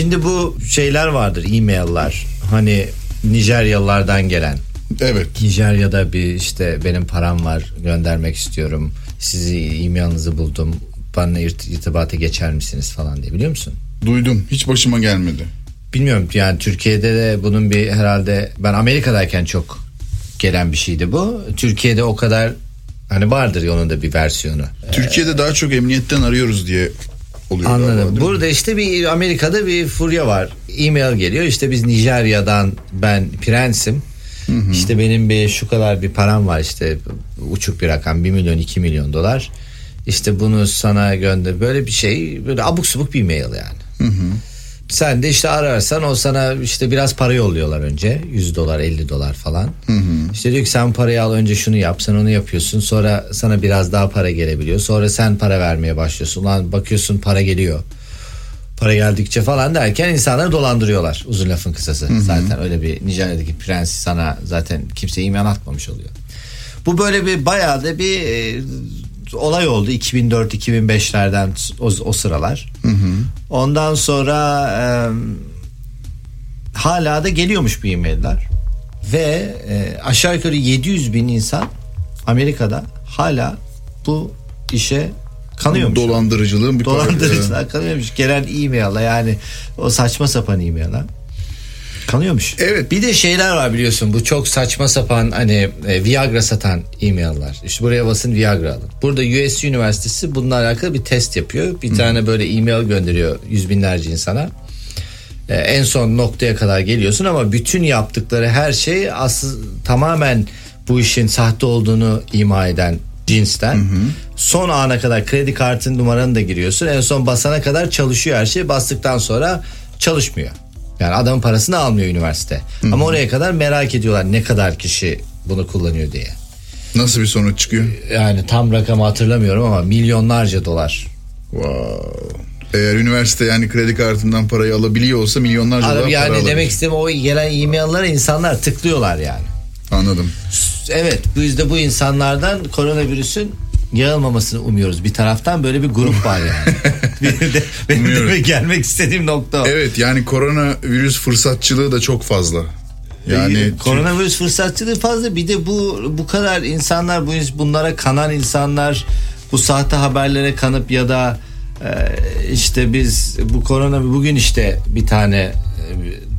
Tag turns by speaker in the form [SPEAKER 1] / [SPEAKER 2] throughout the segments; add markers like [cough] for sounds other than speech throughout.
[SPEAKER 1] Şimdi bu şeyler vardır e-mail'lar. Hani Nijeryalılardan gelen.
[SPEAKER 2] Evet.
[SPEAKER 1] Nijerya'da bir işte benim param var göndermek istiyorum. Sizi e-mailinizi buldum. Bana irt- irtibata geçer misiniz falan diye biliyor musun?
[SPEAKER 2] Duydum. Hiç başıma gelmedi.
[SPEAKER 1] Bilmiyorum yani Türkiye'de de bunun bir herhalde ben Amerika'dayken çok gelen bir şeydi bu. Türkiye'de o kadar hani vardır onun da bir versiyonu.
[SPEAKER 2] Türkiye'de daha çok emniyetten arıyoruz diye oluyor. galiba,
[SPEAKER 1] Anladım.
[SPEAKER 2] mi?
[SPEAKER 1] Burada işte bir Amerika'da bir furya var. E-mail geliyor. İşte biz Nijerya'dan ben prensim. İşte benim bir şu kadar bir param var işte uçuk bir rakam 1 milyon 2 milyon dolar. İşte bunu sana gönder. Böyle bir şey böyle abuk subuk bir mail yani. Sen de işte ararsan o sana işte biraz para yolluyorlar önce 100 dolar 50 dolar falan. İşte diyor ki sen parayı al önce şunu yap sen onu yapıyorsun sonra sana biraz daha para gelebiliyor. Sonra sen para vermeye başlıyorsun. Lan bakıyorsun para geliyor. Para geldikçe falan derken insanları dolandırıyorlar uzun lafın kısası. Zaten öyle bir Nijerya'daki prens sana zaten kimse iman atmamış oluyor. Bu böyle bir bayağı da bir e, olay oldu 2004-2005'lerden o, o sıralar. Ondan sonra e, hala da geliyormuş bu e-mailler. Ve e, aşağı yukarı 700 bin insan Amerika'da hala bu işe kanıyormuş.
[SPEAKER 2] Dolandırıcılığın bir
[SPEAKER 1] Dolandırıcılar kanıyormuş. Gelen e-mail'la yani o saçma sapan e-mail'la kanıyormuş.
[SPEAKER 2] Evet.
[SPEAKER 1] Bir de şeyler var biliyorsun bu çok saçma sapan hani e, Viagra satan e-mail'lar. İşte buraya basın Viagra alın. Burada US Üniversitesi bununla alakalı bir test yapıyor. Bir tane böyle e-mail gönderiyor yüz binlerce insana. E, en son noktaya kadar geliyorsun ama bütün yaptıkları her şey aslında tamamen bu işin sahte olduğunu ima eden cinsten. Son ana kadar kredi kartın numaranı da giriyorsun. En son basana kadar çalışıyor her şey. Bastıktan sonra çalışmıyor. Yani adamın parasını almıyor üniversite. Ama oraya kadar merak ediyorlar ne kadar kişi bunu kullanıyor diye.
[SPEAKER 2] Nasıl bir sonuç çıkıyor?
[SPEAKER 1] Yani tam rakamı hatırlamıyorum ama milyonlarca dolar.
[SPEAKER 2] Wow. Eğer üniversite yani kredi kartından parayı alabiliyor olsa milyonlarca dolar
[SPEAKER 1] Adam
[SPEAKER 2] para
[SPEAKER 1] yani
[SPEAKER 2] alabilir.
[SPEAKER 1] demek istediğim o gelen e-mail'lara insanlar tıklıyorlar yani.
[SPEAKER 2] Anladım.
[SPEAKER 1] Evet biz de bu insanlardan koronavirüsün yayılmamasını umuyoruz. Bir taraftan böyle bir grup var yani. [laughs] benim de, benim de bir gelmek istediğim nokta o.
[SPEAKER 2] Evet yani koronavirüs fırsatçılığı da çok fazla. Yani
[SPEAKER 1] koronavirüs fırsatçılığı fazla bir de bu bu kadar insanlar bu bunlara kanan insanlar bu sahte haberlere kanıp ya da e, işte biz bu korona bugün işte bir tane e,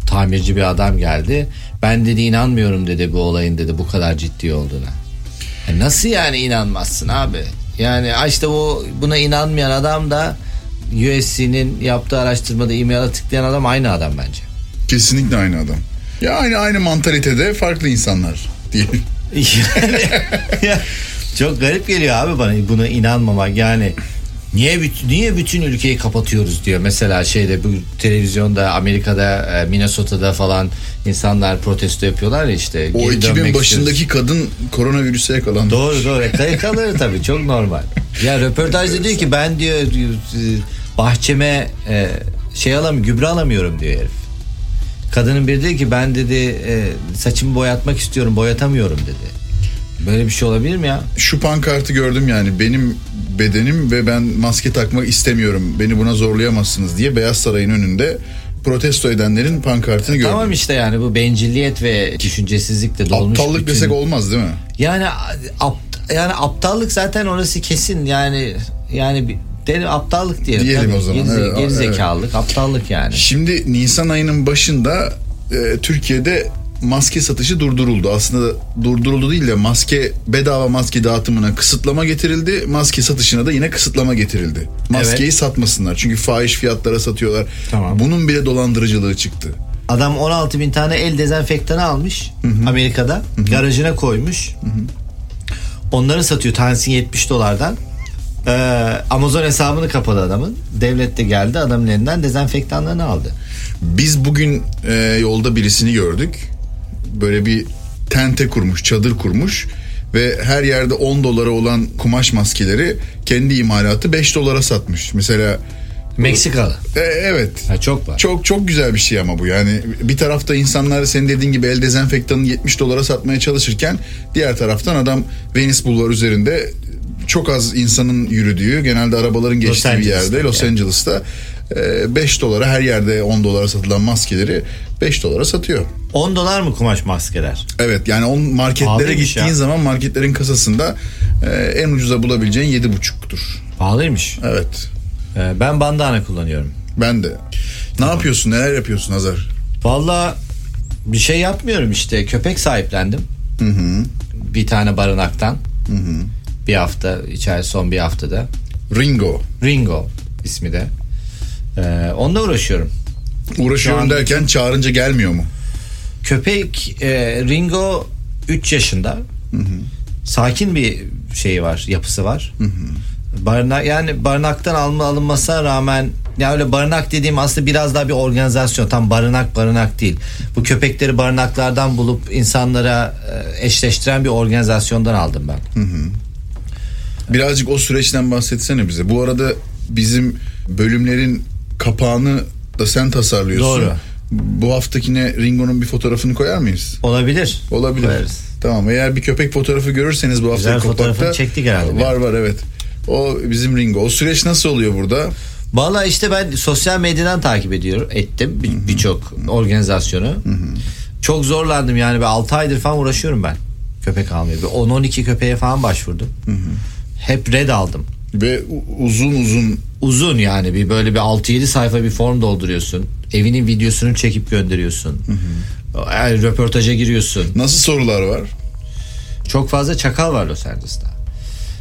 [SPEAKER 1] tamirci bir adam geldi. Ben dedi inanmıyorum dedi bu olayın dedi bu kadar ciddi olduğuna. E nasıl yani inanmazsın abi? Yani işte o buna inanmayan adam da USC'nin yaptığı araştırmada e-mail'e tıklayan adam aynı adam bence.
[SPEAKER 2] kesinlikle aynı adam. Ya aynı aynı mantalitede farklı insanlar diyelim. [laughs]
[SPEAKER 1] Yani, ya, çok garip geliyor abi bana buna inanmamak yani niye bütün, niye bütün ülkeyi kapatıyoruz diyor. Mesela şeyde bu televizyonda Amerika'da e, Minnesota'da falan insanlar protesto yapıyorlar ya işte.
[SPEAKER 2] O
[SPEAKER 1] geri
[SPEAKER 2] ekibin
[SPEAKER 1] dönmek
[SPEAKER 2] başındaki
[SPEAKER 1] istiyoruz.
[SPEAKER 2] kadın koronavirüse yakalandı.
[SPEAKER 1] doğru doğru. Alır tabii çok normal. Ya röportajda diyor ki ben diyor bahçeme e, şey alamıyorum gübre alamıyorum diyor herif. Kadının biri diyor ki ben dedi e, saçımı boyatmak istiyorum boyatamıyorum dedi. Böyle bir şey olabilir mi ya?
[SPEAKER 2] Şu pankartı gördüm yani. Benim bedenim ve ben maske takmak istemiyorum. Beni buna zorlayamazsınız diye Beyaz Saray'ın önünde protesto edenlerin pankartını gördüm.
[SPEAKER 1] Tamam işte yani bu bencilliyet ve düşüncesizlikle dolmuş.
[SPEAKER 2] Aptallık
[SPEAKER 1] bütün-
[SPEAKER 2] desek olmaz değil mi?
[SPEAKER 1] Yani apt, yani aptallık zaten orası kesin yani yani bir derim aptallık diyelim.
[SPEAKER 2] Diyelim
[SPEAKER 1] tabii.
[SPEAKER 2] o zaman,
[SPEAKER 1] Geri,
[SPEAKER 2] evet,
[SPEAKER 1] gerizekalılık, aptallık yani.
[SPEAKER 2] Şimdi Nisan ayının başında e, Türkiye'de maske satışı durduruldu. Aslında durduruldu değil de maske bedava maske dağıtımına kısıtlama getirildi. Maske satışına da yine kısıtlama getirildi. Maskeyi satmasınlar. Çünkü fahiş fiyatlara satıyorlar.
[SPEAKER 1] Tamam.
[SPEAKER 2] Bunun bile dolandırıcılığı çıktı.
[SPEAKER 1] Adam 16 bin tane el dezenfektanı almış Amerika'da garajına koymuş. Onları satıyor tanesi 70 dolardan. Ee, Amazon hesabını kapadı adamın. Devlet de geldi adamın elinden dezenfektanlarını aldı.
[SPEAKER 2] Biz bugün e, yolda birisini gördük. Böyle bir tente kurmuş, çadır kurmuş ve her yerde 10 dolara olan kumaş maskeleri kendi imalatı 5 dolara satmış. Mesela
[SPEAKER 1] Meksikalı.
[SPEAKER 2] e, evet.
[SPEAKER 1] Ha, çok var.
[SPEAKER 2] Çok çok güzel bir şey ama bu yani bir tarafta insanlar senin dediğin gibi el dezenfektanını 70 dolara satmaya çalışırken diğer taraftan adam Venice Bulvar üzerinde çok az insanın yürüdüğü genelde arabaların geçtiği bir
[SPEAKER 1] Angeles'ta
[SPEAKER 2] yerde Los
[SPEAKER 1] yani.
[SPEAKER 2] Angeles'ta e, 5 dolara her yerde 10 dolara satılan maskeleri 5 dolara satıyor.
[SPEAKER 1] 10 dolar mı kumaş maskeler?
[SPEAKER 2] Evet yani on marketlere
[SPEAKER 1] Pahalıymış
[SPEAKER 2] gittiğin
[SPEAKER 1] ya.
[SPEAKER 2] zaman marketlerin kasasında e, en ucuza bulabileceğin 7,5'tur.
[SPEAKER 1] Pahalıymış.
[SPEAKER 2] Evet.
[SPEAKER 1] Ee, ben bandana kullanıyorum.
[SPEAKER 2] Ben de. Ne yapıyorsun? Neler yapıyorsun Hazar?
[SPEAKER 1] Valla bir şey yapmıyorum işte. Köpek sahiplendim. Bir tane barınaktan. Bir hafta içeri son bir haftada.
[SPEAKER 2] Ringo.
[SPEAKER 1] Ringo ismi de. Ee, onunla uğraşıyorum.
[SPEAKER 2] Uğraşıyorum derken çağırınca gelmiyor mu?
[SPEAKER 1] Köpek e, Ringo 3 yaşında. Sakin bir şeyi var, yapısı var. Barınak yani barınaktan alma alınmasına rağmen ya öyle barınak dediğim aslında biraz daha bir organizasyon. Tam barınak barınak değil. Bu köpekleri barınaklardan bulup insanlara e, eşleştiren bir organizasyondan aldım ben.
[SPEAKER 2] Birazcık o süreçten bahsetsene bize. Bu arada bizim bölümlerin kapağını da sen tasarlıyorsun.
[SPEAKER 1] Doğru.
[SPEAKER 2] Bu haftakine Ringo'nun bir fotoğrafını koyar mıyız?
[SPEAKER 1] Olabilir.
[SPEAKER 2] Olabilir.
[SPEAKER 1] Koyarız.
[SPEAKER 2] Tamam eğer bir köpek fotoğrafı görürseniz bu hafta
[SPEAKER 1] Güzel fotoğrafını çektik herhalde.
[SPEAKER 2] Var var evet. O bizim Ringo. O süreç nasıl oluyor burada?
[SPEAKER 1] Valla işte ben sosyal medyadan takip ediyorum ettim bir- birçok organizasyonu. Çok zorlandım yani ben 6 aydır falan uğraşıyorum ben köpek almaya. Bir 10-12 köpeğe falan başvurdum. Hep red aldım.
[SPEAKER 2] Ve uzun uzun
[SPEAKER 1] Uzun yani bir böyle bir 6-7 sayfa bir form dolduruyorsun. Evinin videosunu çekip gönderiyorsun. Yani röportaja giriyorsun.
[SPEAKER 2] nasıl sorular var?
[SPEAKER 1] Çok fazla çakal var Los Angeles'ta.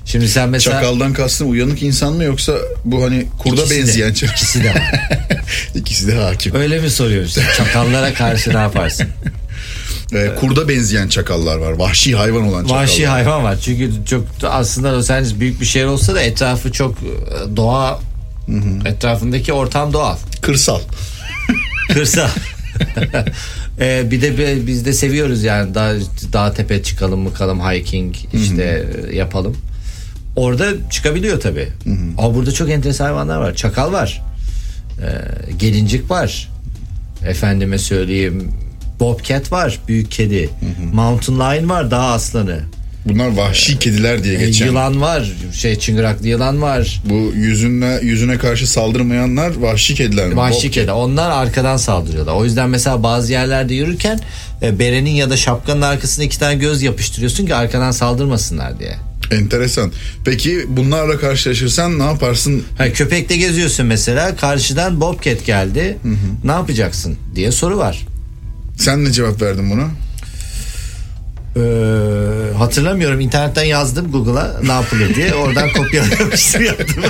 [SPEAKER 1] Şimdi sen mesela
[SPEAKER 2] Çakaldan kastın uyanık insan mı yoksa bu hani kurda
[SPEAKER 1] İkisi
[SPEAKER 2] benzeyen çakal?
[SPEAKER 1] ikisi de var. [laughs]
[SPEAKER 2] İkisi de hakim.
[SPEAKER 1] Öyle mi soruyorsun? Çakallara karşı ne yaparsın? [laughs]
[SPEAKER 2] Ee, kurda benzeyen çakallar var. Vahşi hayvan olan çakallar.
[SPEAKER 1] Vahşi hayvan var. Çünkü çok aslında Los Angeles büyük bir şehir olsa da etrafı çok e, doğa etrafındaki ortam doğal.
[SPEAKER 2] Kırsal. [laughs]
[SPEAKER 1] Kırsal. Ee, [laughs] bir de bi- biz de seviyoruz yani dağ, dağ tepe çıkalım mıkalım hiking işte e, yapalım. Orada çıkabiliyor tabi. Ama burada çok enteresan hayvanlar var. Çakal var. Ee, gelincik var. Efendime söyleyeyim Bobcat var. Büyük kedi. Mountain lion var. Dağ aslanı.
[SPEAKER 2] Bunlar vahşi kediler diye geçen.
[SPEAKER 1] Yılan var. Şey çıngıraklı yılan var.
[SPEAKER 2] Bu yüzüne yüzüne karşı saldırmayanlar vahşi kediler mi?
[SPEAKER 1] Vahşi
[SPEAKER 2] Bobcat.
[SPEAKER 1] kedi. Onlar arkadan saldırıyorlar. O yüzden mesela bazı yerlerde yürürken e, berenin ya da şapkanın arkasına iki tane göz yapıştırıyorsun ki arkadan saldırmasınlar diye.
[SPEAKER 2] Enteresan. Peki bunlarla karşılaşırsan ne yaparsın?
[SPEAKER 1] Ha, köpekte geziyorsun mesela karşıdan bobcat geldi. Ne yapacaksın diye soru var.
[SPEAKER 2] Sen ne cevap verdin buna?
[SPEAKER 1] Ee, hatırlamıyorum internetten yazdım Google'a ne yapılır diye oradan kopyalamıştım [laughs] yaptım.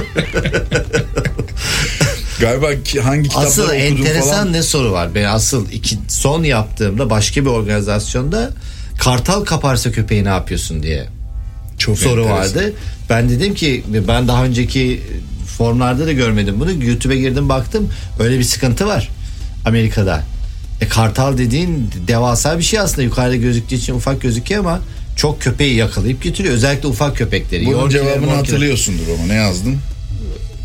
[SPEAKER 2] Galiba ki- hangi kitapları
[SPEAKER 1] asıl enteresan
[SPEAKER 2] falan.
[SPEAKER 1] ne soru var? Ben asıl iki son yaptığımda başka bir organizasyonda kartal kaparsa köpeği ne yapıyorsun diye
[SPEAKER 2] Çok
[SPEAKER 1] soru
[SPEAKER 2] enteresan.
[SPEAKER 1] vardı. Ben dedim ki ben daha önceki formlarda da görmedim bunu. YouTube'a girdim baktım. Öyle bir sıkıntı var Amerika'da. E, kartal dediğin devasa bir şey aslında. Yukarıda gözüktüğü için ufak gözüküyor ama çok köpeği yakalayıp götürüyor. Özellikle ufak köpekleri.
[SPEAKER 2] Bunun
[SPEAKER 1] Yorkiler,
[SPEAKER 2] cevabını
[SPEAKER 1] morkiler.
[SPEAKER 2] hatırlıyorsundur ama ne yazdın?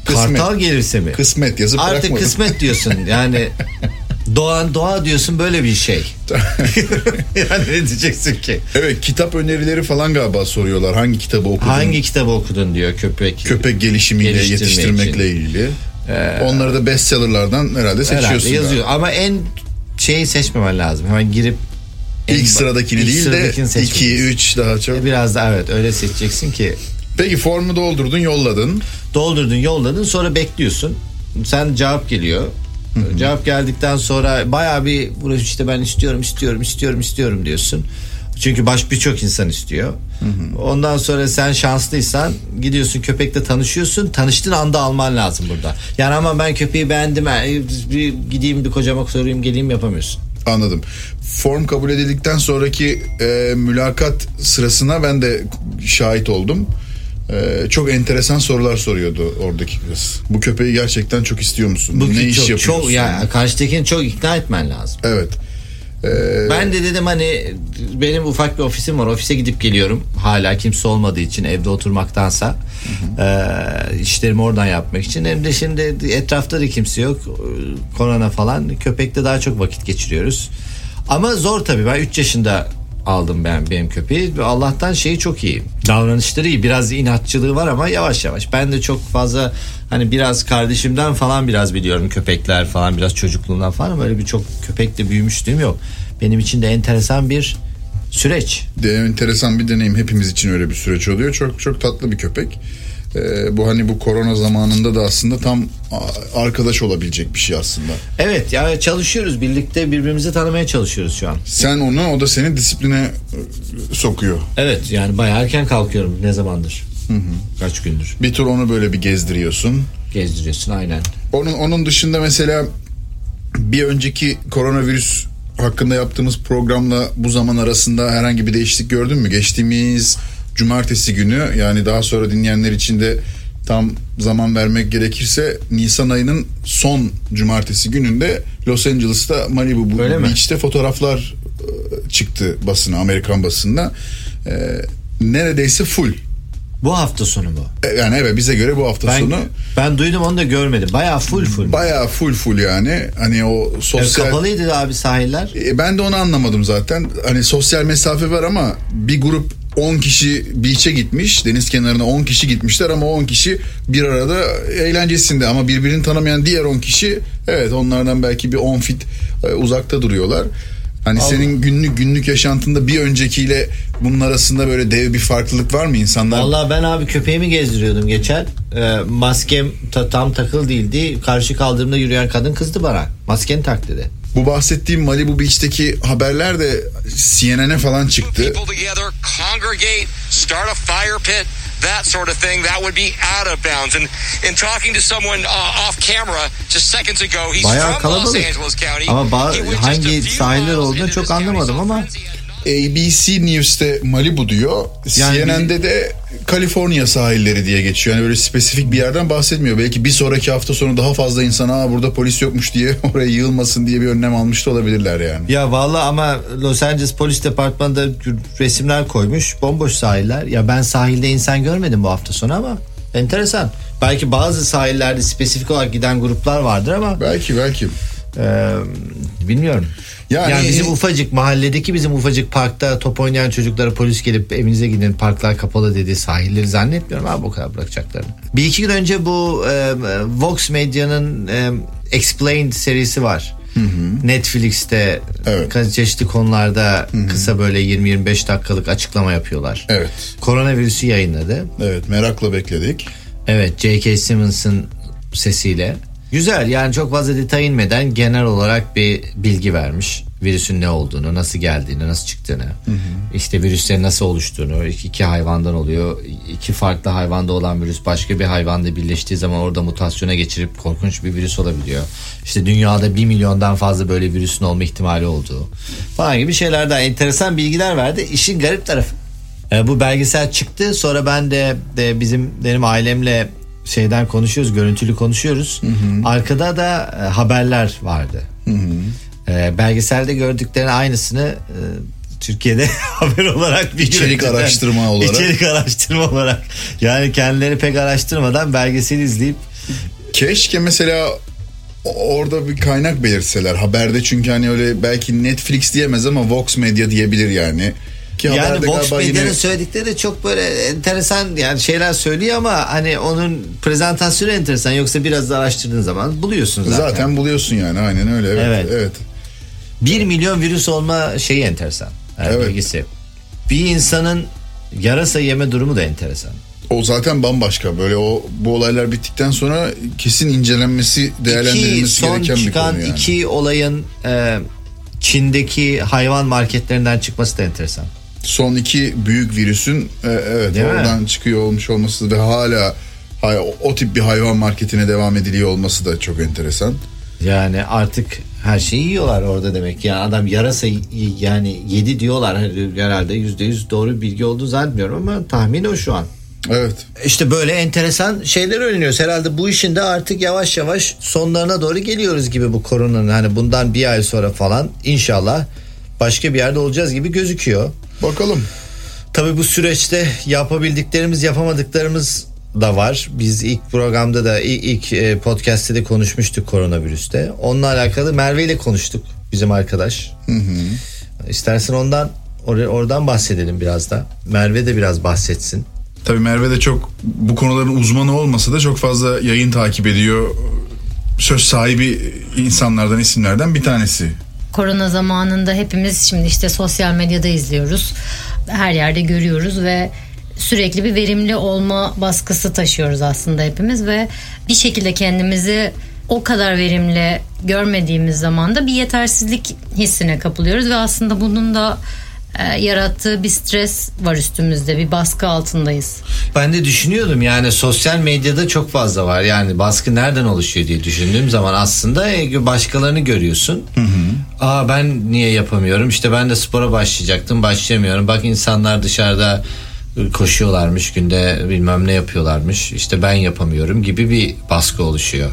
[SPEAKER 2] Kısmet.
[SPEAKER 1] Kartal gelirse mi?
[SPEAKER 2] Kısmet yazıp
[SPEAKER 1] Artık
[SPEAKER 2] bırakmadın.
[SPEAKER 1] kısmet diyorsun. Yani [laughs] doğan doğa diyorsun böyle bir şey. [laughs] [laughs] yani ne diyeceksin ki?
[SPEAKER 2] Evet kitap önerileri falan galiba soruyorlar. Hangi kitabı okudun?
[SPEAKER 1] Hangi kitabı okudun diyor köpek.
[SPEAKER 2] köpek gelişimiyle yetiştirmekle ilgili. Onları da bestsellerlardan herhalde
[SPEAKER 1] Herhalde
[SPEAKER 2] seçiyorsun.
[SPEAKER 1] yazıyor.
[SPEAKER 2] galiba.
[SPEAKER 1] Ama en şeyi seçmemen lazım. Hemen girip en
[SPEAKER 2] İlk sıradakini
[SPEAKER 1] ilk
[SPEAKER 2] değil de
[SPEAKER 1] sıradakini
[SPEAKER 2] 2
[SPEAKER 1] seçmelisin.
[SPEAKER 2] 3 daha çok.
[SPEAKER 1] Biraz da evet öyle seçeceksin ki
[SPEAKER 2] Peki formu doldurdun, yolladın.
[SPEAKER 1] doldurdun yolladın sonra bekliyorsun. Sen cevap geliyor. Cevap geldikten sonra bayağı bir burası işte ben istiyorum istiyorum istiyorum istiyorum diyorsun. Çünkü baş birçok insan istiyor. Ondan sonra sen şanslıysan gidiyorsun köpekle tanışıyorsun. Tanıştığın anda alman lazım burada. Yani ama ben köpeği beğendim. ha, Bir gideyim bir kocama sorayım geleyim yapamıyorsun.
[SPEAKER 2] Anladım. Form kabul edildikten sonraki e, mülakat sırasına ben de şahit oldum. E, çok enteresan sorular soruyordu oradaki kız. Bu köpeği gerçekten çok istiyor musun?
[SPEAKER 1] Bu
[SPEAKER 2] ne iş
[SPEAKER 1] çok,
[SPEAKER 2] yapıyorsun?
[SPEAKER 1] çok yani karşıdakini çok ikna etmen lazım.
[SPEAKER 2] Evet. E,
[SPEAKER 1] Ben de dedim hani benim ufak bir ofisim var. Ofise gidip geliyorum. Hala kimse olmadığı için evde oturmaktansa e, işlerimi oradan yapmak için. Hem de şimdi etrafta da kimse yok. Korona falan. Köpekte daha çok vakit geçiriyoruz. Ama zor tabii. Ben 3 yaşında aldım ben benim köpeği. Allah'tan şeyi çok iyi. Davranışları iyi. Biraz inatçılığı var ama yavaş yavaş. Ben de çok fazla hani biraz kardeşimden falan biraz biliyorum köpekler falan biraz çocukluğumdan falan ama öyle bir çok köpekle büyümüşlüğüm yok. Benim için de enteresan bir süreç.
[SPEAKER 2] De, enteresan bir deneyim. Hepimiz için öyle bir süreç oluyor. Çok çok tatlı bir köpek. Ee, bu hani bu korona zamanında da aslında tam arkadaş olabilecek bir şey aslında.
[SPEAKER 1] Evet yani çalışıyoruz birlikte birbirimizi tanımaya çalışıyoruz şu an.
[SPEAKER 2] Sen onu o da seni disipline e, sokuyor.
[SPEAKER 1] Evet yani bayağı erken kalkıyorum ne zamandır. Kaç gündür
[SPEAKER 2] Bir tur onu böyle bir gezdiriyorsun.
[SPEAKER 1] gezdiriyorsun aynen.
[SPEAKER 2] Onun onun dışında mesela bir önceki koronavirüs hakkında yaptığımız programla bu zaman arasında herhangi bir değişiklik gördün mü? Geçtiğimiz cumartesi günü yani daha sonra dinleyenler için de tam zaman vermek gerekirse Nisan ayının son cumartesi gününde Los Angeles'ta Malibu
[SPEAKER 1] Öyle mi?
[SPEAKER 2] Beach'te fotoğraflar e, çıktı basına Amerikan basında. E, neredeyse full.
[SPEAKER 1] Bu hafta sonu mu?
[SPEAKER 2] E, Yani evet bize göre bu hafta
[SPEAKER 1] Ben,
[SPEAKER 2] sonu
[SPEAKER 1] ben duydum onu da görmedim. Bayağı full full.
[SPEAKER 2] bayağı full full yani. Hani o
[SPEAKER 1] Evet,
[SPEAKER 2] sosyal
[SPEAKER 1] kapalıydı abi sahiller.
[SPEAKER 2] E, Ben de onu anlamadım zaten. Hani sosyal mesafe var ama bir grup 10 kişi beach'e gitmiş. Deniz kenarına 10 kişi gitmişler ama 10 kişi bir arada eğlencesinde ama birbirini tanımayan diğer 10 kişi evet onlardan belki bir 10 fit e, uzakta duruyorlar. Hani senin günlük günlük yaşantında bir öncekiyle bunun arasında böyle dev bir farklılık var mı insanlar?
[SPEAKER 1] Vallahi ben abi köpeğimi gezdiriyordum geçen. Ee, maskem ta- tam takıl değildi. Karşı kaldırımda yürüyen kadın kızdı bana. Maskeni tak dedi.
[SPEAKER 2] Bu bahsettiğim Malibu Beach'teki haberler de CNN'e falan çıktı.
[SPEAKER 3] that sort of thing, that would be out of bounds. And in talking to someone uh, off camera just seconds ago, he's
[SPEAKER 1] Bayağı
[SPEAKER 3] from Los
[SPEAKER 1] kalabalık.
[SPEAKER 3] Angeles County.
[SPEAKER 1] Ama ba- hangi sahiller olduğunu çok anlamadım ama-.
[SPEAKER 2] ABC News'te Malibu diyor.
[SPEAKER 1] Yani
[SPEAKER 2] CNN'de de Kaliforniya sahilleri diye geçiyor. Yani böyle spesifik bir yerden bahsetmiyor. Belki bir sonraki hafta sonu daha fazla insan Aa, burada polis yokmuş diye [laughs] oraya yığılmasın diye bir önlem almış da olabilirler yani.
[SPEAKER 1] Ya vallahi ama Los Angeles Polis Departmanı'nda resimler koymuş. Bomboş sahiller. Ya ben sahilde insan görmedim bu hafta sonu ama enteresan. Belki bazı sahillerde spesifik olarak giden gruplar vardır ama
[SPEAKER 2] Belki belki.
[SPEAKER 1] e, bilmiyorum.
[SPEAKER 2] Yani-
[SPEAKER 1] Yani, bizim ufacık mahalledeki bizim ufacık parkta top oynayan çocuklara polis gelip evinize gidin parklar kapalı dediği sahilleri zannetmiyorum abi o kadar bırakacaklarını. Bir iki gün önce bu e, Vox Medya'nın e, Explained serisi var. Netflix'te
[SPEAKER 2] Evet.
[SPEAKER 1] çeşitli konularda kısa böyle 20-25 dakikalık açıklama yapıyorlar.
[SPEAKER 2] Evet.
[SPEAKER 1] Koronavirüsü yayınladı.
[SPEAKER 2] Evet merakla bekledik.
[SPEAKER 1] Evet J.K. Simmons'ın sesiyle. Güzel yani çok fazla detay inmeden genel olarak bir bilgi vermiş. Virüsün ne olduğunu, nasıl geldiğini, nasıl çıktığını. işte virüslerin nasıl oluştuğunu. iki, iki hayvandan oluyor. İki farklı hayvanda olan virüs başka bir hayvanda birleştiği zaman orada mutasyona geçirip korkunç bir virüs olabiliyor. İşte dünyada bir milyondan fazla böyle virüsün olma ihtimali olduğu falan gibi şeylerden enteresan bilgiler verdi. İşin garip tarafı. E, bu belgesel çıktı. Sonra ben de, de bizim benim ailemle şeyden konuşuyoruz, görüntülü konuşuyoruz. Arkada da e, haberler vardı. E, belgeselde gördüklerin aynısını e, Türkiye'de [laughs] haber olarak bir
[SPEAKER 2] İçerik
[SPEAKER 1] görüntüden-
[SPEAKER 2] araştırma olarak.
[SPEAKER 1] İçerik araştırma olarak. Yani kendileri pek araştırmadan belgeseli izleyip
[SPEAKER 2] Keşke mesela orada bir kaynak belirtseler haberde çünkü hani öyle belki Netflix diyemez ama Vox Media diyebilir yani. Ki
[SPEAKER 1] yani Vox Medya'nın
[SPEAKER 2] yine-
[SPEAKER 1] söyledikleri de çok böyle enteresan yani şeyler söylüyor ama hani onun prezentasyonu enteresan yoksa biraz da araştırdığın zaman buluyorsun zaten.
[SPEAKER 2] zaten buluyorsun yani aynen öyle evet.
[SPEAKER 1] Evet.
[SPEAKER 2] evet.
[SPEAKER 1] 1 milyon virüs olma şeyi enteresan. Yani
[SPEAKER 2] Evet.
[SPEAKER 1] bilgisi. Bir insanın yarasa yeme durumu da enteresan.
[SPEAKER 2] O zaten bambaşka. Böyle o bu olaylar bittikten sonra kesin incelenmesi,
[SPEAKER 1] İki
[SPEAKER 2] değerlendirilmesi
[SPEAKER 1] son
[SPEAKER 2] gereken bir konu yani.
[SPEAKER 1] iki olayın e, Çin'deki hayvan marketlerinden çıkması da enteresan.
[SPEAKER 2] Son iki büyük virüsün e, evet
[SPEAKER 1] Değil mi?
[SPEAKER 2] oradan çıkıyor olmuş olması ve hala hay- o, o tip bir hayvan marketine devam ediliyor olması da çok enteresan.
[SPEAKER 1] Yani artık her şeyi yiyorlar orada demek. Yani adam yarasa yani yedi diyorlar herhalde yüzde yüz doğru bilgi olduğunu zannetmiyorum ama tahmin o şu an.
[SPEAKER 2] Evet.
[SPEAKER 1] İşte böyle enteresan şeyler öğreniyoruz. Herhalde bu işin de artık yavaş yavaş sonlarına doğru geliyoruz gibi bu koronanın. Hani bundan bir ay sonra falan inşallah başka bir yerde olacağız gibi gözüküyor.
[SPEAKER 2] Bakalım.
[SPEAKER 1] Tabii bu süreçte yapabildiklerimiz yapamadıklarımız da var. Biz ilk programda da ilk, e, podcast'te de konuşmuştuk koronavirüste. Onunla alakalı Merve ile konuştuk bizim arkadaş. İstersen ondan Or- oradan bahsedelim biraz da. Merve de biraz bahsetsin.
[SPEAKER 2] Tabii Merve de çok bu konuların uzmanı olmasa da çok fazla yayın takip ediyor. Söz sahibi insanlardan, isimlerden bir tanesi.
[SPEAKER 4] Korona zamanında hepimiz şimdi işte sosyal medyada izliyoruz. Her yerde görüyoruz ve sürekli bir verimli olma baskısı taşıyoruz aslında hepimiz ve bir şekilde kendimizi o kadar verimli görmediğimiz zaman da bir yetersizlik hissine kapılıyoruz ve aslında bunun da e, yarattığı bir stres var üstümüzde bir baskı altındayız.
[SPEAKER 1] Ben de düşünüyordum yani sosyal medyada çok fazla var. Yani baskı nereden oluşuyor diye düşündüğüm zaman aslında e, başkalarını görüyorsun. Aa ben niye yapamıyorum? İşte ben de spora başlayacaktım, başlayamıyorum. Bak insanlar dışarıda koşuyorlarmış, günde bilmem ne yapıyorlarmış. İşte ben yapamıyorum gibi bir baskı oluşuyor.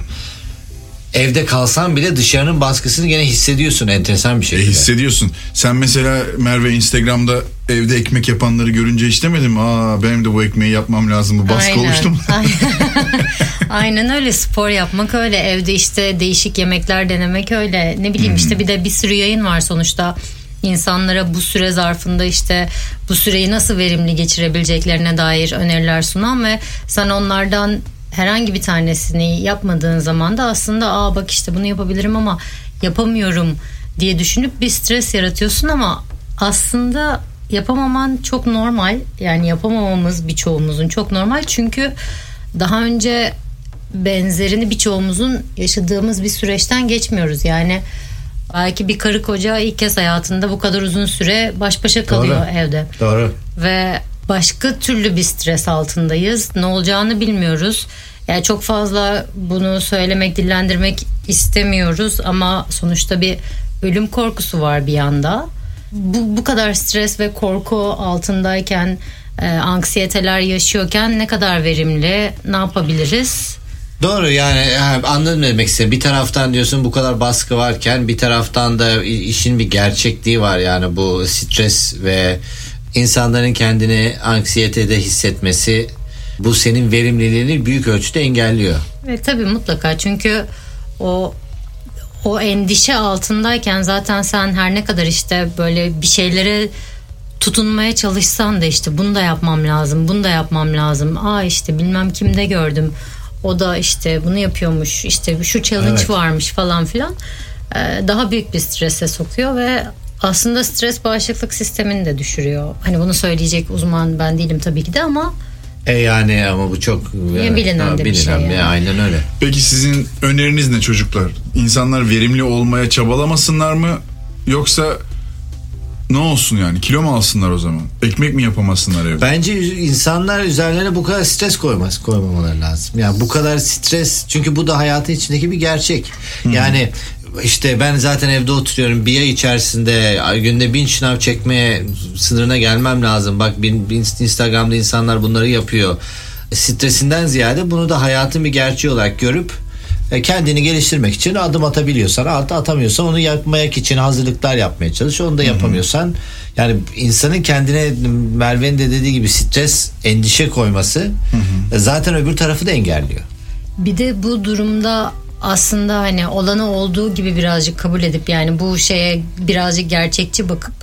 [SPEAKER 1] Evde kalsan bile dışarının baskısını gene hissediyorsun enteresan bir
[SPEAKER 2] E,
[SPEAKER 1] şekilde.
[SPEAKER 2] hissediyorsun. Sen mesela Merve Instagram'da evde ekmek yapanları görünce hiç demedin mi? Aa benim de bu ekmeği yapmam lazım. Bu baskı oluştu mu? [laughs]
[SPEAKER 4] Aynen. [laughs] Aynen öyle spor yapmak öyle evde işte değişik yemekler denemek öyle ne bileyim işte bir de bir sürü yayın var sonuçta insanlara bu süre zarfında işte bu süreyi nasıl verimli geçirebileceklerine dair öneriler sunan ve sen onlardan herhangi bir tanesini yapmadığın zaman da aslında aa bak işte bunu yapabilirim ama yapamıyorum diye düşünüp bir stres yaratıyorsun ama aslında yapamaman çok normal yani yapamamamız birçoğumuzun çok normal çünkü daha önce benzerini birçoğumuzun yaşadığımız bir süreçten geçmiyoruz yani belki bir karı koca ilk kez hayatında bu kadar uzun süre baş başa kalıyor
[SPEAKER 1] Doğru.
[SPEAKER 4] evde
[SPEAKER 1] Doğru.
[SPEAKER 4] ve başka türlü bir stres altındayız. Ne olacağını bilmiyoruz. Yani çok fazla bunu söylemek, dillendirmek istemiyoruz ama sonuçta bir ölüm korkusu var bir yanda. Bu, bu kadar stres ve korku altındayken, e, anksiyeteler yaşıyorken ne kadar verimli, ne yapabiliriz?
[SPEAKER 1] Doğru yani anladım demek istedim. Bir taraftan diyorsun bu kadar baskı varken bir taraftan da işin bir gerçekliği var yani bu stres ve insanların kendini anksiyetede hissetmesi bu senin verimliliğini büyük ölçüde engelliyor.
[SPEAKER 4] Ve tabii mutlaka çünkü o o endişe altındayken zaten sen her ne kadar işte böyle bir şeylere tutunmaya çalışsan da işte bunu da yapmam lazım, bunu da yapmam lazım. Aa işte bilmem kimde gördüm. O da işte bunu yapıyormuş. işte şu challenge
[SPEAKER 1] Evet.
[SPEAKER 4] varmış falan filan. Ee, daha büyük bir strese sokuyor ve aslında stres bağışıklık sistemini de düşürüyor. Hani bunu söyleyecek uzman ben değilim tabii ki de ama
[SPEAKER 1] E yani ama bu çok
[SPEAKER 4] bilinen de bir şey
[SPEAKER 1] bilinen,
[SPEAKER 4] yani.
[SPEAKER 1] Aynen öyle.
[SPEAKER 2] Peki sizin öneriniz ne çocuklar? İnsanlar verimli olmaya çabalamasınlar mı? Yoksa ne olsun yani? Kilo mu alsınlar o zaman? Ekmek mi yapamasınlar evde?
[SPEAKER 1] Bence insanlar üzerlerine bu kadar stres koymaz, koymamaları lazım. Yani bu kadar stres çünkü bu da hayatın içindeki bir gerçek. Yani işte ben zaten evde oturuyorum bir ay içerisinde günde bin şınav çekmeye sınırına gelmem lazım. Bak bin, bin Instagram'da insanlar bunları yapıyor. Stresinden ziyade bunu da hayatın bir gerçeği olarak görüp e, kendini geliştirmek için adım atabiliyorsan at atamıyorsan onu yapmak için hazırlıklar yapmaya çalış onu da yapamıyorsan yani insanın kendine Merve'nin de dediği gibi stres endişe koyması e, zaten öbür tarafı da engelliyor.
[SPEAKER 4] Bir de bu durumda aslında hani olanı olduğu gibi birazcık kabul edip yani bu şeye birazcık gerçekçi bakıp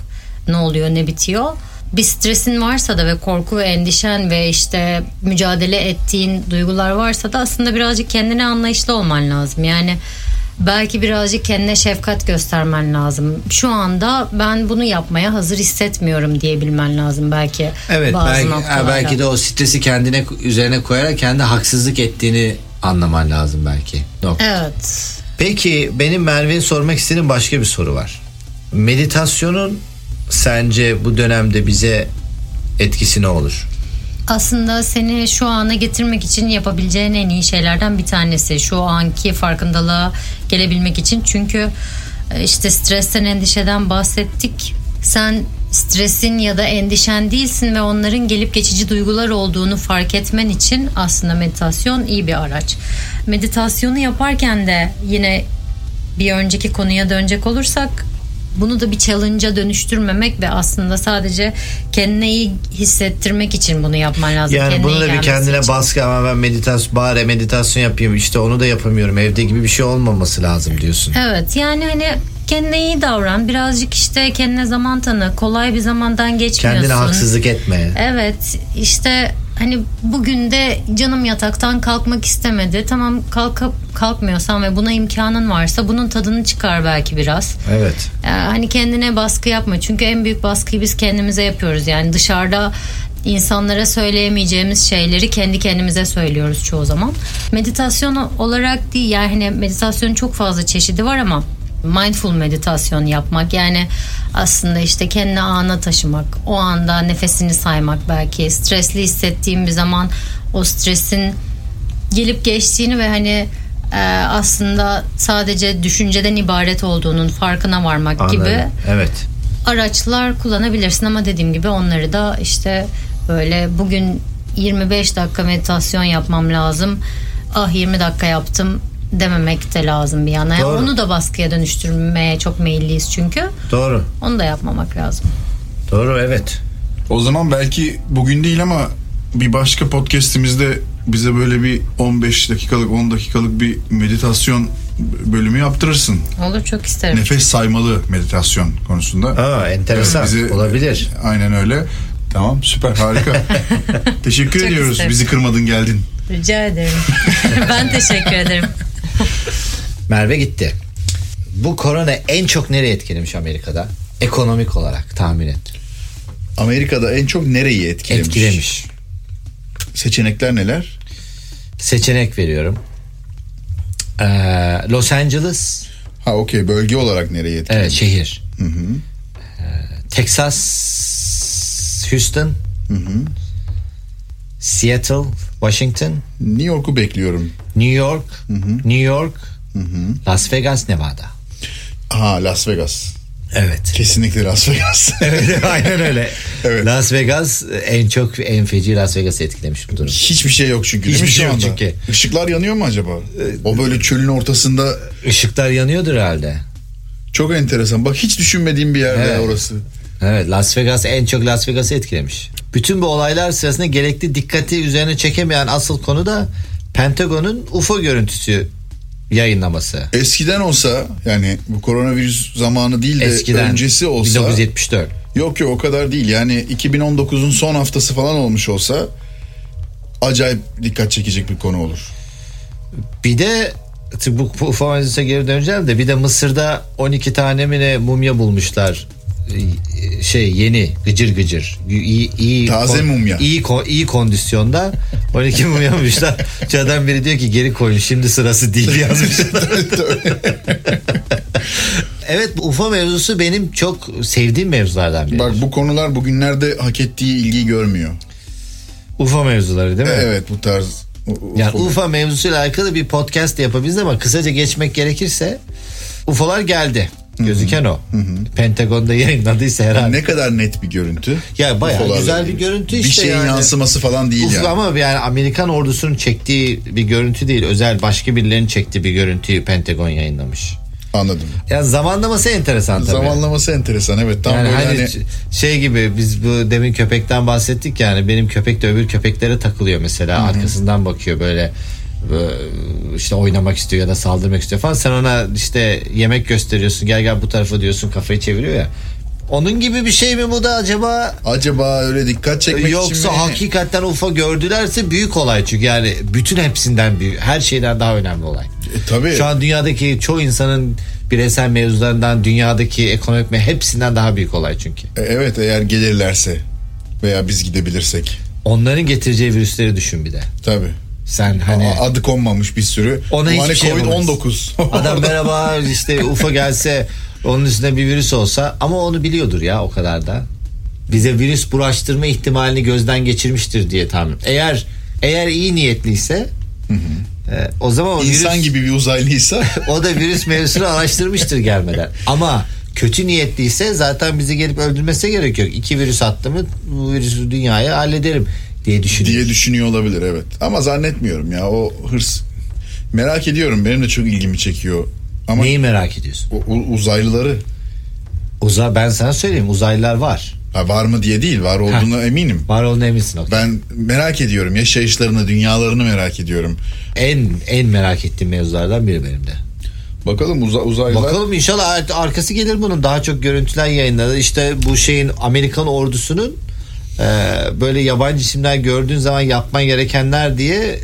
[SPEAKER 4] ne oluyor ne bitiyor. Bir stresin varsa da ve korku ve endişen ve işte mücadele ettiğin duygular varsa da aslında birazcık kendine anlayışlı olman lazım. Yani belki birazcık kendine şefkat göstermen lazım. Şu anda ben bunu yapmaya hazır hissetmiyorum diyebilmen lazım belki.
[SPEAKER 1] Evet
[SPEAKER 4] bazı
[SPEAKER 1] belki,
[SPEAKER 4] noktalarda.
[SPEAKER 1] belki de o stresi kendine üzerine koyarak kendi haksızlık ettiğini anlaman lazım belki. Nokta.
[SPEAKER 4] Evet.
[SPEAKER 1] Peki benim Merve'ye sormak istediğim başka bir soru var. Meditasyonun sence bu dönemde bize etkisi ne olur?
[SPEAKER 4] aslında seni şu ana getirmek için yapabileceğin en iyi şeylerden bir tanesi. Şu anki farkındalığa gelebilmek için. Çünkü e, işte stresten, endişeden bahsettik. Sen stresin ya da endişen değilsin ve onların gelip geçici duygular olduğunu fark etmen için aslında meditasyon iyi bir araç. Meditasyonu yaparken de yine bir önceki konuya dönecek olursak bunu da bir challenge'a dönüştürmemek ve aslında sadece kendine iyi hissettirmek için bunu yapman lazım.
[SPEAKER 1] Yani
[SPEAKER 4] Kendine
[SPEAKER 1] bunu da bir kendine
[SPEAKER 4] için.
[SPEAKER 1] baskı ama ben meditasyon bari meditasyon yapayım işte onu da yapamıyorum evde gibi bir şey olmaması lazım diyorsun.
[SPEAKER 4] Evet yani hani kendine iyi davran. Birazcık işte kendine zaman tanı. Kolay bir zamandan geçmiyorsun.
[SPEAKER 1] Kendine haksızlık etme.
[SPEAKER 4] Evet işte hani bugün de canım yataktan kalkmak istemedi. Tamam kalka, kalkmıyorsan ve buna imkanın varsa bunun tadını çıkar belki biraz.
[SPEAKER 1] Evet.
[SPEAKER 4] Ee, hani kendine baskı yapma. Çünkü en büyük baskıyı biz kendimize yapıyoruz. Yani dışarıda insanlara söyleyemeyeceğimiz şeyleri kendi kendimize söylüyoruz çoğu zaman. Meditasyon olarak değil yani hani meditasyonun çok fazla çeşidi var ama mindful meditasyon yapmak yani aslında işte kendini ana taşımak o anda nefesini saymak belki stresli hissettiğim bir zaman o stresin gelip geçtiğini ve hani e, aslında sadece düşünceden ibaret olduğunun farkına varmak
[SPEAKER 1] Anladım.
[SPEAKER 4] gibi
[SPEAKER 1] Evet.
[SPEAKER 4] araçlar kullanabilirsin ama dediğim gibi onları da işte böyle bugün 25 dakika meditasyon yapmam lazım. Ah 20 dakika yaptım dememek de lazım bir yana. Yani
[SPEAKER 1] Doğru.
[SPEAKER 4] onu da baskıya dönüştürmeye çok meyilliyiz çünkü.
[SPEAKER 1] Doğru.
[SPEAKER 4] Onu da yapmamak lazım.
[SPEAKER 1] Doğru evet.
[SPEAKER 2] O zaman belki bugün değil ama bir başka podcast'imizde bize böyle bir 15 dakikalık 10 dakikalık bir meditasyon bölümü yaptırırsın.
[SPEAKER 4] Olur çok isterim.
[SPEAKER 2] Nefes saymalı meditasyon konusunda.
[SPEAKER 1] Aa, enteresan.
[SPEAKER 2] bizi-
[SPEAKER 1] Olabilir.
[SPEAKER 2] Aynen öyle. Tamam süper harika. [laughs] Teşekkür
[SPEAKER 4] Çok
[SPEAKER 2] ediyoruz.
[SPEAKER 4] isterim.
[SPEAKER 2] Bizi kırmadın geldin.
[SPEAKER 4] Rica ederim. [laughs] ben teşekkür ederim.
[SPEAKER 1] Merve gitti. Bu korona en çok nereye etkilemiş Amerika'da? Ekonomik olarak tahmin et.
[SPEAKER 2] Amerika'da en çok nereyi etkilemiş?
[SPEAKER 1] Etkilemiş.
[SPEAKER 2] Seçenekler neler?
[SPEAKER 1] Seçenek veriyorum. Ee, Los Angeles,
[SPEAKER 2] Ha okey bölge olarak nereyi etkilemiş?
[SPEAKER 1] evet şehir. Ee, Texas, Houston, Seattle, Washington,
[SPEAKER 2] New York'u bekliyorum.
[SPEAKER 1] New York, New York, Las Vegas, Nevada.
[SPEAKER 2] Ha Las Vegas.
[SPEAKER 1] Evet.
[SPEAKER 2] Kesinlikle Las Vegas. [laughs]
[SPEAKER 1] evet aynen öyle. [laughs]
[SPEAKER 2] Evet.
[SPEAKER 1] Las Vegas en çok en feci Las Vegas'ı etkilemiş bu durum.
[SPEAKER 2] Hiçbir şey yok çünkü.
[SPEAKER 1] Hiçbir şey yok
[SPEAKER 2] anda?
[SPEAKER 1] çünkü.
[SPEAKER 2] Işıklar yanıyor mu acaba? O böyle çölün ortasında
[SPEAKER 1] Işıklar yanıyordur herhalde.
[SPEAKER 2] çok enteresan. Bak hiç düşünmediğim bir yerde
[SPEAKER 1] Evet.
[SPEAKER 2] orası.
[SPEAKER 1] Evet Las Vegas en çok Las Vegas'ı etkilemiş. Bütün bu olaylar sırasında gerekli dikkati üzerine çekemeyen asıl konu da Pentagon'un UFO görüntüsü yayınlaması.
[SPEAKER 2] Eskiden olsa yani bu koronavirüs zamanı değil de
[SPEAKER 1] Eskiden
[SPEAKER 2] öncesi olsa
[SPEAKER 1] 1974.
[SPEAKER 2] yok yok o kadar değil. Yani 2019'un son haftası falan olmuş olsa acayip dikkat çekecek bir konu olur.
[SPEAKER 1] Bir de bu, bu UFO mevzusuna geri döneceğim de bir de Mısır'da 12 tane mi ne mumya bulmuşlar. Şey yeni gıcır gıcır iyi, iyi
[SPEAKER 2] Taze mumya.
[SPEAKER 1] iyi ko- iyi kondisyonda 12 mumya bulmuşlar. Çadan biri diyor ki geri koyun şimdi sırası değil [laughs] yazmışlar. evet bu UFO mevzusu benim çok sevdiğim mevzulardan biri.
[SPEAKER 2] Bak bu konular bugünlerde hak ettiği ilgiyi görmüyor.
[SPEAKER 1] UFO mevzuları değil mi?
[SPEAKER 2] Evet bu tarz u- u-
[SPEAKER 1] Yani
[SPEAKER 2] ufo-
[SPEAKER 1] UFO mevzusuyla alakalı bir podcast yapabiliriz ama kısaca geçmek gerekirse UFO'lar geldi. Gözüken o. Pentagon'da yayınladıysa herhalde.
[SPEAKER 2] ne kadar net bir görüntü.
[SPEAKER 1] Ya bayağı
[SPEAKER 2] UFO'larla
[SPEAKER 1] güzel bir görüntü
[SPEAKER 2] Bir
[SPEAKER 1] işte
[SPEAKER 2] şeyin
[SPEAKER 1] yani.
[SPEAKER 2] yansıması falan değil
[SPEAKER 1] Uf,
[SPEAKER 2] yani.
[SPEAKER 1] Ama yani Amerikan ordusunun çektiği bir görüntü değil. Özel başka birilerinin çektiği bir görüntüyü Pentagon yayınlamış.
[SPEAKER 2] Anladım.
[SPEAKER 1] Yani zamanlaması enteresan tabii.
[SPEAKER 2] Zamanlaması enteresan evet. Tam
[SPEAKER 1] yani
[SPEAKER 2] böyle
[SPEAKER 1] hani
[SPEAKER 2] hani
[SPEAKER 1] şey gibi biz bu demin köpekten bahsettik yani benim köpek de öbür köpeklere takılıyor mesela arkasından bakıyor böyle işte oynamak istiyor ya da saldırmak istiyor falan sen ona işte yemek gösteriyorsun gel gel bu tarafa diyorsun kafayı çeviriyor ya onun gibi bir şey mi bu da acaba
[SPEAKER 2] acaba öyle dikkat çekmek için
[SPEAKER 1] yoksa
[SPEAKER 2] mi?
[SPEAKER 1] hakikaten UFO gördülerse büyük olay çünkü yani bütün hepsinden büyük her şeyden daha önemli olay.
[SPEAKER 2] E, tabii.
[SPEAKER 1] Şu an dünyadaki çoğu insanın bireysel mevzularından dünyadaki ekonomik ve hepsinden daha büyük olay çünkü.
[SPEAKER 2] E, evet eğer gelirlerse veya biz gidebilirsek.
[SPEAKER 1] Onların getireceği virüsleri düşün bir de.
[SPEAKER 2] Tabii.
[SPEAKER 1] Sen hani
[SPEAKER 2] adı konmamış bir sürü.
[SPEAKER 1] Ona hiçbir
[SPEAKER 2] hani
[SPEAKER 1] şey
[SPEAKER 2] Covid-19. [laughs]
[SPEAKER 1] adam merhaba işte UFO gelse onun üstünde bir virüs olsa ama onu biliyordur ya o kadar da. Bize virüs bulaştırma ihtimalini gözden geçirmiştir diye tahmin. Eğer eğer iyi niyetliyse e, o zaman o
[SPEAKER 2] İnsan
[SPEAKER 1] virüs,
[SPEAKER 2] gibi bir uzaylıysa [laughs]
[SPEAKER 1] o da virüs mevzusunu araştırmıştır gelmeden. Ama kötü niyetliyse zaten bizi gelip öldürmesi gerek yok. İki virüs attı mı bu virüsü dünyaya hallederim diye düşünüyor.
[SPEAKER 2] diye düşünüyor olabilir evet. Ama zannetmiyorum ya o hırs. Merak ediyorum benim de çok ilgimi çekiyor. Ama
[SPEAKER 1] Neyi merak ediyorsun?
[SPEAKER 2] o- u- uzaylıları
[SPEAKER 1] Uza ben sana söyleyeyim uzaylılar var.
[SPEAKER 2] ha, var mı diye değil var olduğuna eminim.
[SPEAKER 1] Var olduğuna eminsin. okey.
[SPEAKER 2] Ben merak ediyorum yaşayışlarını, dünyalarını merak ediyorum.
[SPEAKER 1] En en merak ettiğim mevzulardan biri benim de.
[SPEAKER 2] Bakalım uza, uzaylılar.
[SPEAKER 1] Bakalım inşallah ar- arkası gelir bunun. Daha çok görüntüler yayınladı. İşte bu şeyin Amerikan ordusunun böyle yabancı isimler gördüğün zaman yapman gerekenler diye e,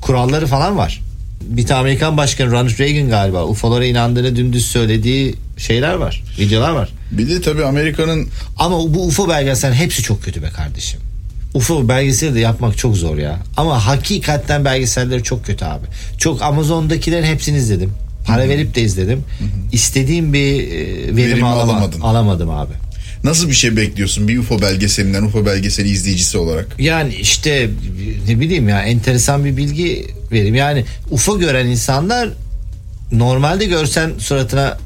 [SPEAKER 1] kuralları falan var. Bir tane Amerikan başkanı Ronald Reagan galiba UFO'lara inandığını dümdüz söylediği şeyler var. Videolar var.
[SPEAKER 2] Bir de tabii Amerika'nın
[SPEAKER 1] Ama bu UFO belgesel hepsi çok kötü be kardeşim. UFO belgeseli de yapmak çok zor ya. Ama hakikaten belgeselleri çok kötü abi. Çok Amazon'dakilerin hepsini izledim. Para verip de izledim. İstediğim bir e, verimi,
[SPEAKER 2] Verimi
[SPEAKER 1] alama-
[SPEAKER 2] alamadın.
[SPEAKER 1] alamadım abi.
[SPEAKER 2] Nasıl bir şey bekliyorsun bir UFO belgeselinden UFO belgeseli izleyicisi olarak?
[SPEAKER 1] Yani işte ne bileyim ya enteresan bir bilgi vereyim. Yani UFO gören insanlar normalde görsen suratına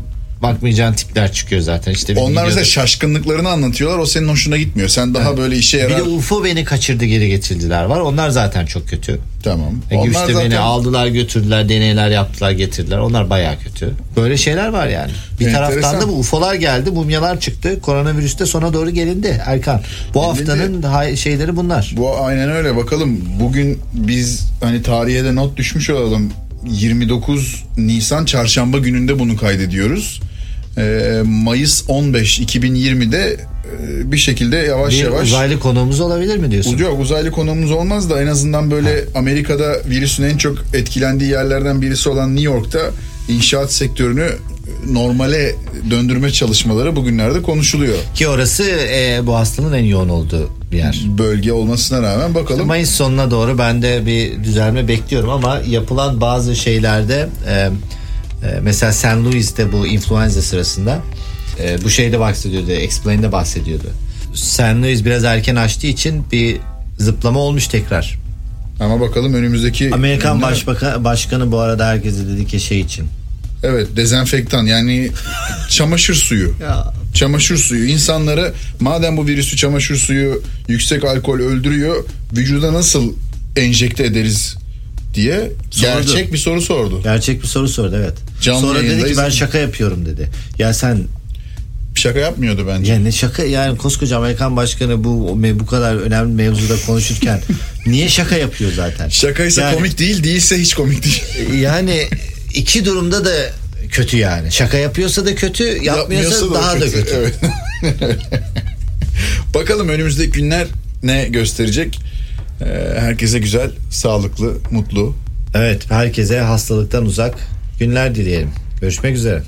[SPEAKER 1] bakmayacağın tipler çıkıyor zaten. İşte bir
[SPEAKER 2] Onlar
[SPEAKER 1] videoda-
[SPEAKER 2] mesela şaşkınlıklarını anlatıyorlar o senin hoşuna gitmiyor. Sen daha böyle işe
[SPEAKER 1] bir
[SPEAKER 2] yarar.
[SPEAKER 1] de UFO beni kaçırdı geri getirdiler var. Onlar zaten çok kötü.
[SPEAKER 2] Tamam.
[SPEAKER 1] E,
[SPEAKER 2] Onlar
[SPEAKER 1] işte
[SPEAKER 2] zaten
[SPEAKER 1] beni aldılar götürdüler deneyler yaptılar getirdiler onlar baya kötü. Böyle şeyler var yani. Bir
[SPEAKER 2] Enteresan.
[SPEAKER 1] taraftan da bu UFO'lar geldi mumyalar çıktı koronavirüste sona doğru gelindi Erkan. Bu haftanın hay- şeyleri bunlar.
[SPEAKER 2] Bu aynen öyle bakalım. Bugün biz hani tarihe de not düşmüş olalım. 29 Nisan çarşamba gününde bunu kaydediyoruz. Ee, Mayıs 15 2020'de e, bir şekilde yavaş
[SPEAKER 1] Bir
[SPEAKER 2] yavaş
[SPEAKER 1] uzaylı konuğumuz olabilir mi diyorsun?
[SPEAKER 2] Yok uzaylı konuğumuz olmaz da en azından böyle Amerika'da virüsün en çok etkilendiği yerlerden birisi olan New York'ta inşaat sektörünü normale döndürme çalışmaları bugünlerde konuşuluyor.
[SPEAKER 1] Ki orası e, bu hastalığın en yoğun olduğu bir yer.
[SPEAKER 2] Bölge olmasına rağmen bakalım.
[SPEAKER 1] Mayıs sonuna doğru ben de bir düzelme bekliyorum ama yapılan bazı şeylerde e, e, mesela St. Louis'te bu influenza sırasında e, bu şeyde bahsediyordu, Explain'de bahsediyordu. St. Louis biraz erken açtığı için bir zıplama olmuş tekrar.
[SPEAKER 2] Ama bakalım önümüzdeki
[SPEAKER 1] Amerikan
[SPEAKER 2] günler-
[SPEAKER 1] başbakan başkanı bu arada herkese dedi ki şey için.
[SPEAKER 2] Evet dezenfektan yani çamaşır suyu.
[SPEAKER 1] Ya
[SPEAKER 2] Çamaşır suyu insanları madem bu virüsü çamaşır suyu yüksek alkol öldürüyor vücuda nasıl enjekte ederiz diye gerçek bir soru sordu.
[SPEAKER 1] gerçek bir soru sordu evet.
[SPEAKER 2] Canlı
[SPEAKER 1] Sonra dedi ki ben şaka yapıyorum dedi. Ya sen
[SPEAKER 2] Şaka yapmıyordu bence.
[SPEAKER 1] Ya ne şaka yani koskoca Amerikan başkanı bu bu kadar önemli mevzuda konuşurken [laughs] niye şaka yapıyor zaten?
[SPEAKER 2] Şakaysa
[SPEAKER 1] Yani-
[SPEAKER 2] komik değil, değilse hiç komik değil.
[SPEAKER 1] Yani iki durumda da kötü yani. Şaka yapıyorsa da kötü, yapmıyorsa, daha da kötü.
[SPEAKER 2] Evet. [laughs] Bakalım önümüzdeki günler ne gösterecek? Ee, herkese güzel, sağlıklı, mutlu.
[SPEAKER 1] Evet, herkese hastalıktan uzak günler dileyelim. Görüşmek üzere.